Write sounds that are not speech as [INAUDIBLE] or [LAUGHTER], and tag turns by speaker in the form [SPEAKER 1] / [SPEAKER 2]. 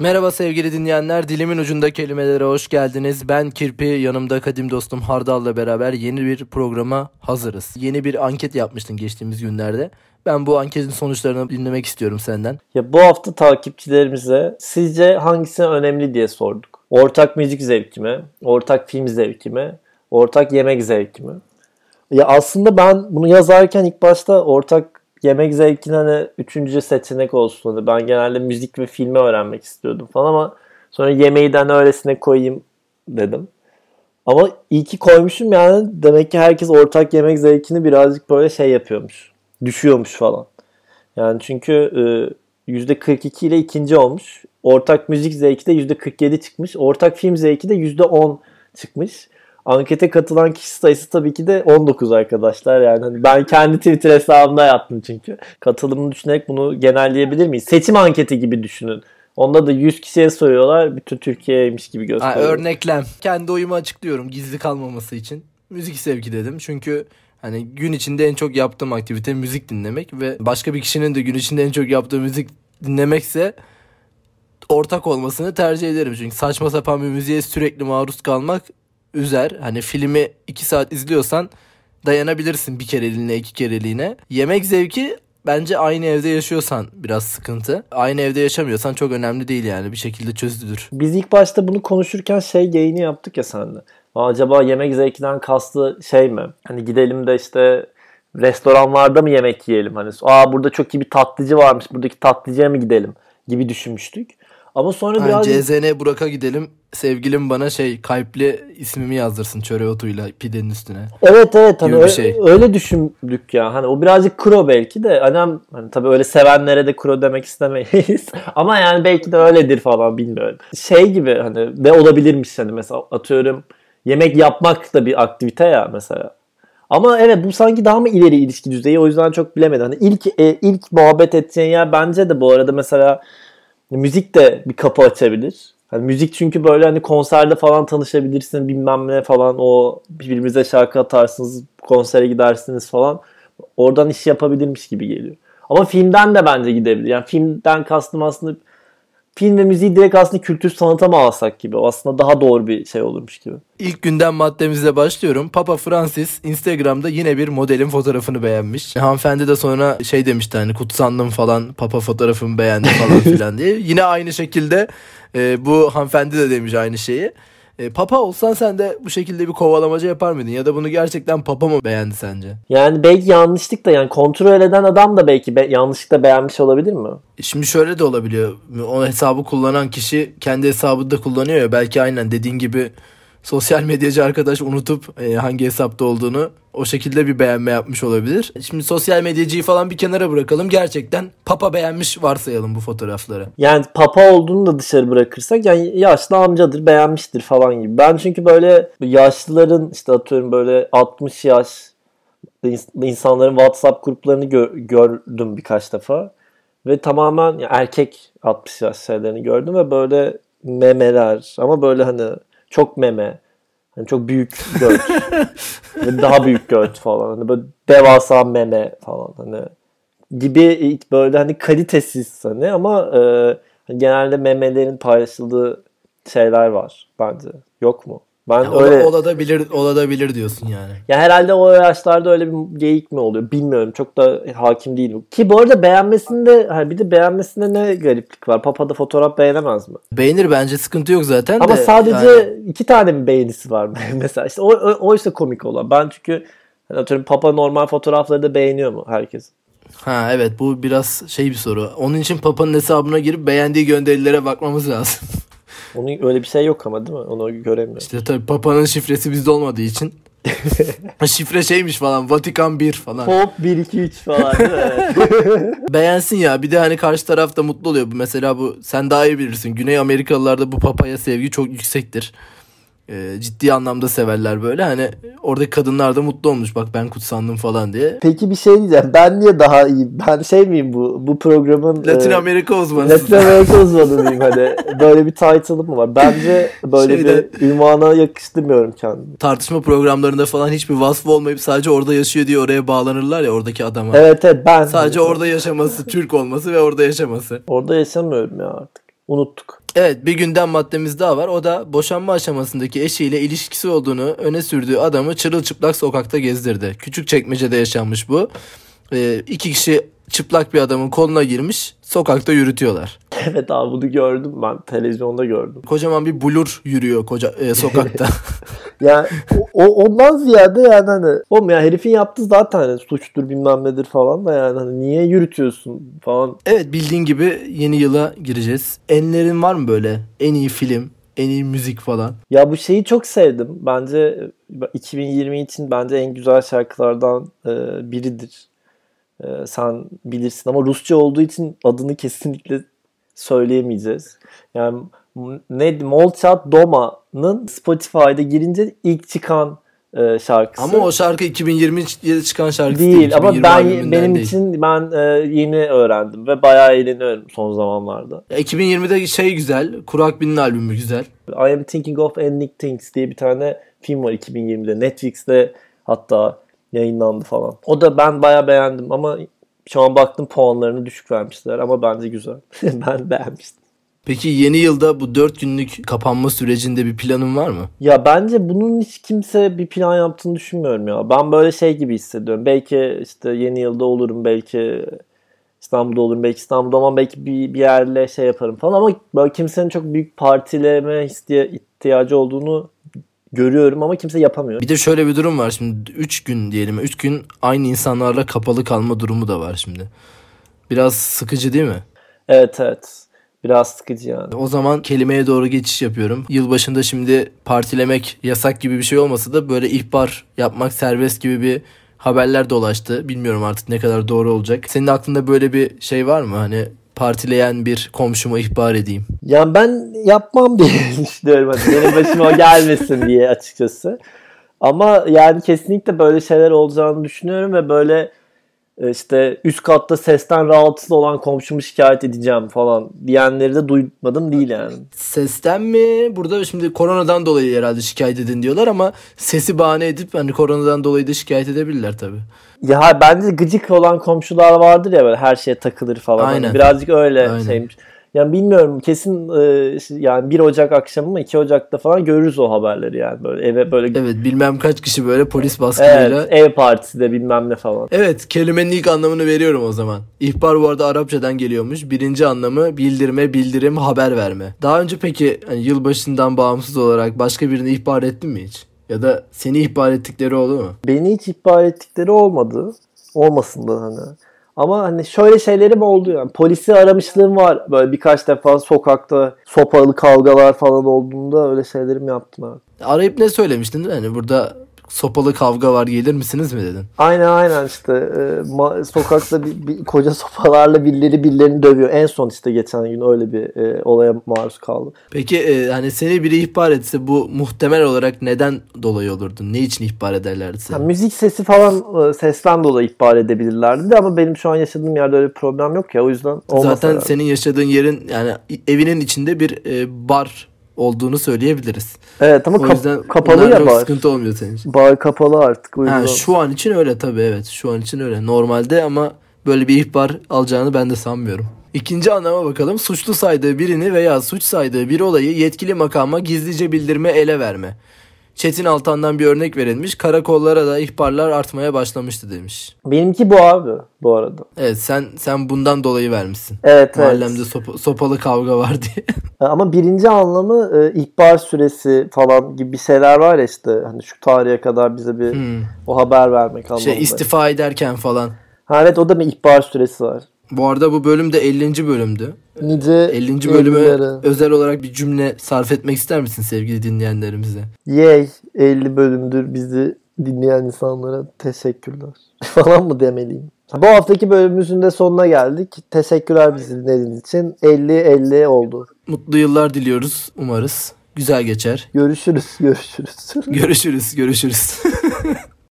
[SPEAKER 1] Merhaba sevgili dinleyenler. Dilimin ucunda kelimelere hoş geldiniz. Ben Kirpi, yanımda kadim dostum Hardal'la beraber yeni bir programa hazırız. Yeni bir anket yapmıştın geçtiğimiz günlerde. Ben bu anketin sonuçlarını dinlemek istiyorum senden.
[SPEAKER 2] Ya bu hafta takipçilerimize sizce hangisi önemli diye sorduk. Ortak müzik zevki mi? Ortak film zevki mi? Ortak yemek zevki mi? Ya aslında ben bunu yazarken ilk başta ortak yemek zevkini hani üçüncü seçenek olsun. Hani ben genelde müzik ve filmi öğrenmek istiyordum falan ama sonra yemeği de hani öylesine koyayım dedim. Ama iyi ki koymuşum yani demek ki herkes ortak yemek zevkini birazcık böyle şey yapıyormuş. Düşüyormuş falan. Yani çünkü e, %42 ile ikinci olmuş. Ortak müzik zevki de %47 çıkmış. Ortak film zevki de %10 çıkmış ankete katılan kişi sayısı tabii ki de 19 arkadaşlar. Yani hani ben kendi Twitter hesabımda yaptım çünkü. Katılımını düşünerek bunu genelleyebilir miyiz? Seçim anketi gibi düşünün. Onda da 100 kişiye soruyorlar. Bütün Türkiye'ymiş gibi gösteriyor.
[SPEAKER 1] Ha, örneklem. Kendi oyumu açıklıyorum gizli kalmaması için. Müzik sevki dedim. Çünkü hani gün içinde en çok yaptığım aktivite müzik dinlemek ve başka bir kişinin de gün içinde en çok yaptığı müzik dinlemekse ortak olmasını tercih ederim. Çünkü saçma sapan bir müziğe sürekli maruz kalmak üzer. Hani filmi iki saat izliyorsan dayanabilirsin bir kereliğine iki kereliğine. Yemek zevki bence aynı evde yaşıyorsan biraz sıkıntı. Aynı evde yaşamıyorsan çok önemli değil yani bir şekilde çözülür.
[SPEAKER 2] Biz ilk başta bunu konuşurken şey yayını yaptık ya sende. Acaba yemek zevkinden kastı şey mi? Hani gidelim de işte restoranlarda mı yemek yiyelim? Hani aa burada çok iyi bir tatlıcı varmış buradaki tatlıcıya mı gidelim gibi düşünmüştük. Ama sonra
[SPEAKER 1] biraz... CZN Burak'a gidelim. Sevgilim bana şey kalpli ismimi yazdırsın çöreotuyla pidenin üstüne.
[SPEAKER 2] Evet evet hani öyle, şey. öyle düşündük ya. Hani o birazcık kro belki de. Annem hani tabii öyle sevenlere de kro demek istemeyiz. [LAUGHS] Ama yani belki de öyledir falan bilmiyorum. Şey gibi hani de olabilirmiş hani mesela atıyorum yemek yapmak da bir aktivite ya mesela. Ama evet bu sanki daha mı ileri ilişki düzeyi o yüzden çok bilemedim. Hani ilk e, ilk muhabbet edeceğin yer bence de bu arada mesela müzik de bir kapı açabilir. Hani müzik çünkü böyle hani konserde falan tanışabilirsin bilmem ne falan o birbirimize şarkı atarsınız konsere gidersiniz falan. Oradan iş yapabilirmiş gibi geliyor. Ama filmden de bence gidebilir. Yani filmden kastım aslında film ve müziği direkt aslında kültür sanata mı alsak gibi. Aslında daha doğru bir şey olurmuş gibi.
[SPEAKER 1] İlk günden maddemizle başlıyorum. Papa Francis Instagram'da yine bir modelin fotoğrafını beğenmiş. Hanımefendi de sonra şey demişti hani kutsandım falan Papa fotoğrafımı beğendi falan [LAUGHS] filan diye. Yine aynı şekilde e, bu hanımefendi de demiş aynı şeyi. E, papa olsan sen de bu şekilde bir kovalamaca yapar mıydın? Ya da bunu gerçekten Papa mı beğendi sence?
[SPEAKER 2] Yani belki yanlışlık da yani kontrol eden adam da belki be, yanlışlıkla beğenmiş olabilir mi?
[SPEAKER 1] E, şimdi şöyle de olabiliyor. O hesabı kullanan kişi kendi hesabını da kullanıyor ya. Belki aynen dediğin gibi sosyal medyacı arkadaş unutup e, hangi hesapta olduğunu o şekilde bir beğenme yapmış olabilir. Şimdi sosyal medyacıyı falan bir kenara bırakalım. Gerçekten Papa beğenmiş varsayalım bu fotoğrafları.
[SPEAKER 2] Yani Papa olduğunu da dışarı bırakırsak yani yaşlı amcadır beğenmiştir falan gibi. Ben çünkü böyle yaşlıların işte atıyorum böyle 60 yaş insanların WhatsApp gruplarını gö- gördüm birkaç defa. Ve tamamen yani erkek 60 yaş şeylerini gördüm ve böyle memeler ama böyle hani çok meme. Hani çok büyük göt. [LAUGHS] daha büyük göt falan. Hani böyle devasa meme falan. Hani gibi böyle hani kalitesiz hani ama e, genelde memelerin paylaşıldığı şeyler var bence. Yok mu?
[SPEAKER 1] Ben ya öyle olabilir olabilir diyorsun yani.
[SPEAKER 2] Ya herhalde o yaşlarda öyle bir geyik mi oluyor bilmiyorum. Çok da hakim değilim. Ki bu arada beğenmesinde hani bir de beğenmesinde ne gariplik var? Papa da fotoğraf beğenemez mi?
[SPEAKER 1] Beğenir bence sıkıntı yok zaten
[SPEAKER 2] Ama de, sadece yani... iki tane mi beğenisi var [LAUGHS] mesela? İşte o, o, o işte komik olan. Ben çünkü hani atıyorum Papa normal fotoğrafları da beğeniyor mu herkes?
[SPEAKER 1] Ha evet bu biraz şey bir soru. Onun için Papa'nın hesabına girip beğendiği gönderilere bakmamız lazım. [LAUGHS]
[SPEAKER 2] Onun öyle bir şey yok ama değil mi? Onu göremiyorum.
[SPEAKER 1] İşte tabii Papa'nın şifresi bizde olmadığı için. [LAUGHS] Şifre şeymiş falan Vatikan 1 falan.
[SPEAKER 2] Pop 1 2 3 falan [LAUGHS]
[SPEAKER 1] Beğensin ya. Bir de hani karşı taraf da mutlu oluyor. Mesela bu sen daha iyi bilirsin. Güney Amerikalılarda bu papaya sevgi çok yüksektir e, ciddi anlamda severler böyle. Hani orada kadınlar da mutlu olmuş bak ben kutsandım falan diye.
[SPEAKER 2] Peki bir şey diyeceğim. Ben niye daha iyi? Ben şey miyim bu bu programın
[SPEAKER 1] Latin e, Amerika uzmanı.
[SPEAKER 2] Latin Amerika uzmanı mıyım hani? Böyle bir title'ım mı var? Bence böyle Şeyde, bir ünvana yakıştırmıyorum kendimi.
[SPEAKER 1] Tartışma programlarında falan hiçbir vasfı olmayıp sadece orada yaşıyor diye oraya bağlanırlar ya oradaki adama.
[SPEAKER 2] Evet evet ben.
[SPEAKER 1] Sadece orada yaşaması, Türk olması ve orada yaşaması.
[SPEAKER 2] Orada yaşamıyorum ya artık. Unuttuk.
[SPEAKER 1] Evet bir gündem maddemiz daha var. O da boşanma aşamasındaki eşiyle ilişkisi olduğunu öne sürdüğü adamı çırılçıplak sokakta gezdirdi. Küçük çekmecede yaşanmış bu. Ee, iki kişi çıplak bir adamın koluna girmiş sokakta yürütüyorlar. [LAUGHS]
[SPEAKER 2] Evet abi bunu gördüm ben televizyonda gördüm.
[SPEAKER 1] Kocaman bir blur yürüyor koca e, sokakta. [LAUGHS]
[SPEAKER 2] yani o, ondan ziyade yani hani oğlum ya herifin yaptığı zaten hani suçtur bilmem nedir falan da yani hani niye yürütüyorsun falan.
[SPEAKER 1] Evet bildiğin gibi yeni yıla gireceğiz. Enlerin var mı böyle en iyi film, en iyi müzik falan?
[SPEAKER 2] Ya bu şeyi çok sevdim. Bence 2020 için bence en güzel şarkılardan e, biridir. E, sen bilirsin ama Rusça olduğu için adını kesinlikle söyleyemeyeceğiz. Yani ne Molchat Doma'nın Spotify'da girince ilk çıkan e, şarkısı.
[SPEAKER 1] Ama o şarkı 2020'de çıkan şarkı
[SPEAKER 2] değil. değil ama ben benim değil. için ben e, yeni öğrendim ve bayağı eğleniyorum son zamanlarda.
[SPEAKER 1] Ya 2020'de şey güzel. Kurak Bin'in albümü güzel.
[SPEAKER 2] I am thinking of ending things diye bir tane film var 2020'de. Netflix'te hatta yayınlandı falan. O da ben bayağı beğendim ama şu an baktım puanlarını düşük vermişler ama bence güzel. [LAUGHS] ben beğenmiştim.
[SPEAKER 1] Peki yeni yılda bu 4 günlük kapanma sürecinde bir planın var mı?
[SPEAKER 2] Ya bence bunun hiç kimse bir plan yaptığını düşünmüyorum ya. Ben böyle şey gibi hissediyorum. Belki işte yeni yılda olurum, belki İstanbul'da olurum, belki İstanbul'da ama belki bir, bir yerle şey yaparım falan ama böyle kimsenin çok büyük partileme ihtiyacı olduğunu görüyorum ama kimse yapamıyor.
[SPEAKER 1] Bir de şöyle bir durum var şimdi 3 gün diyelim 3 gün aynı insanlarla kapalı kalma durumu da var şimdi. Biraz sıkıcı değil mi?
[SPEAKER 2] Evet evet. Biraz sıkıcı yani.
[SPEAKER 1] O zaman kelimeye doğru geçiş yapıyorum. Yılbaşında şimdi partilemek yasak gibi bir şey olmasa da böyle ihbar yapmak serbest gibi bir haberler dolaştı. Bilmiyorum artık ne kadar doğru olacak. Senin aklında böyle bir şey var mı? Hani partileyen bir komşuma ihbar edeyim.
[SPEAKER 2] Yani ben yapmam diye [LAUGHS] düşünüyorum. Hani benim başıma gelmesin diye açıkçası. Ama yani kesinlikle böyle şeyler olacağını düşünüyorum ve böyle işte üst katta sesten rahatsız olan komşumu şikayet edeceğim falan diyenleri de duymadım değil yani.
[SPEAKER 1] Sesten mi? Burada şimdi koronadan dolayı herhalde şikayet edin diyorlar ama sesi bahane edip hani koronadan dolayı da şikayet edebilirler tabii.
[SPEAKER 2] Ya bence gıcık olan komşular vardır ya böyle her şeye takılır falan. Aynen. Hani birazcık öyle Aynen. şeymiş. Yani bilmiyorum kesin e, yani 1 Ocak akşamı mı 2 Ocak'ta falan görürüz o haberleri yani böyle eve böyle.
[SPEAKER 1] Evet bilmem kaç kişi böyle polis baskıyla. Evet
[SPEAKER 2] ev partisi de bilmem ne falan.
[SPEAKER 1] Evet kelimenin ilk anlamını veriyorum o zaman. İhbar bu arada Arapçadan geliyormuş. Birinci anlamı bildirme, bildirim, haber verme. Daha önce peki hani yılbaşından bağımsız olarak başka birini ihbar ettin mi hiç? Ya da seni ihbar ettikleri oldu mu?
[SPEAKER 2] Beni hiç ihbar ettikleri olmadı. Olmasın da hani. Ama hani şöyle şeylerim oldu yani. Polisi aramışlığım var. Böyle birkaç defa sokakta sopalı kavgalar falan olduğunda öyle şeylerim yaptım abi.
[SPEAKER 1] Arayıp ne söylemiştin değil mi? Hani burada sopalı kavga var gelir misiniz mi dedin?
[SPEAKER 2] Aynen aynen işte e, sokakta bir, bir, koca sopalarla birileri birilerini dövüyor. En son işte geçen gün öyle bir e, olaya maruz kaldı.
[SPEAKER 1] Peki e, hani seni biri ihbar etse bu muhtemel olarak neden dolayı olurdu? Ne için ihbar ederlerdi seni?
[SPEAKER 2] Yani müzik sesi falan e, sesten dolayı ihbar edebilirlerdi ama benim şu an yaşadığım yerde öyle bir problem yok ya o yüzden
[SPEAKER 1] Zaten herhalde. senin yaşadığın yerin yani evinin içinde bir e, bar olduğunu söyleyebiliriz.
[SPEAKER 2] Evet ama o yüzden kapalı ya bar.
[SPEAKER 1] sıkıntı olmuyor senin için.
[SPEAKER 2] Bar kapalı artık.
[SPEAKER 1] O yüzden. Ha, şu an için öyle tabii evet. Şu an için öyle. Normalde ama böyle bir ihbar alacağını ben de sanmıyorum. İkinci anlama bakalım. Suçlu saydığı birini veya suç saydığı bir olayı yetkili makama gizlice bildirme ele verme. Çetin Altan'dan bir örnek verilmiş. Karakollara da ihbarlar artmaya başlamıştı demiş.
[SPEAKER 2] Benimki bu abi bu arada.
[SPEAKER 1] Evet sen sen bundan dolayı vermişsin.
[SPEAKER 2] Evet
[SPEAKER 1] Mahallemde evet. Sopa, sopalı kavga var diye. [LAUGHS]
[SPEAKER 2] Ama birinci anlamı e, ihbar süresi falan gibi bir şeyler var ya işte. Hani şu tarihe kadar bize bir hmm. o haber vermek şey, anlamında.
[SPEAKER 1] Şey istifa ederken falan.
[SPEAKER 2] Ha evet o da bir ihbar süresi var.
[SPEAKER 1] Bu arada bu bölüm de 50. bölümdü.
[SPEAKER 2] Nice
[SPEAKER 1] 50. bölüme özel olarak bir cümle sarf etmek ister misin sevgili dinleyenlerimize?
[SPEAKER 2] Yay 50 bölümdür bizi dinleyen insanlara teşekkürler. [LAUGHS] Falan mı demeliyim? Bu haftaki bölümümüzün de sonuna geldik. Teşekkürler bizi dinlediğiniz için. 50-50 oldu.
[SPEAKER 1] Mutlu yıllar diliyoruz umarız. Güzel geçer.
[SPEAKER 2] Görüşürüz, görüşürüz.
[SPEAKER 1] görüşürüz, görüşürüz. [LAUGHS]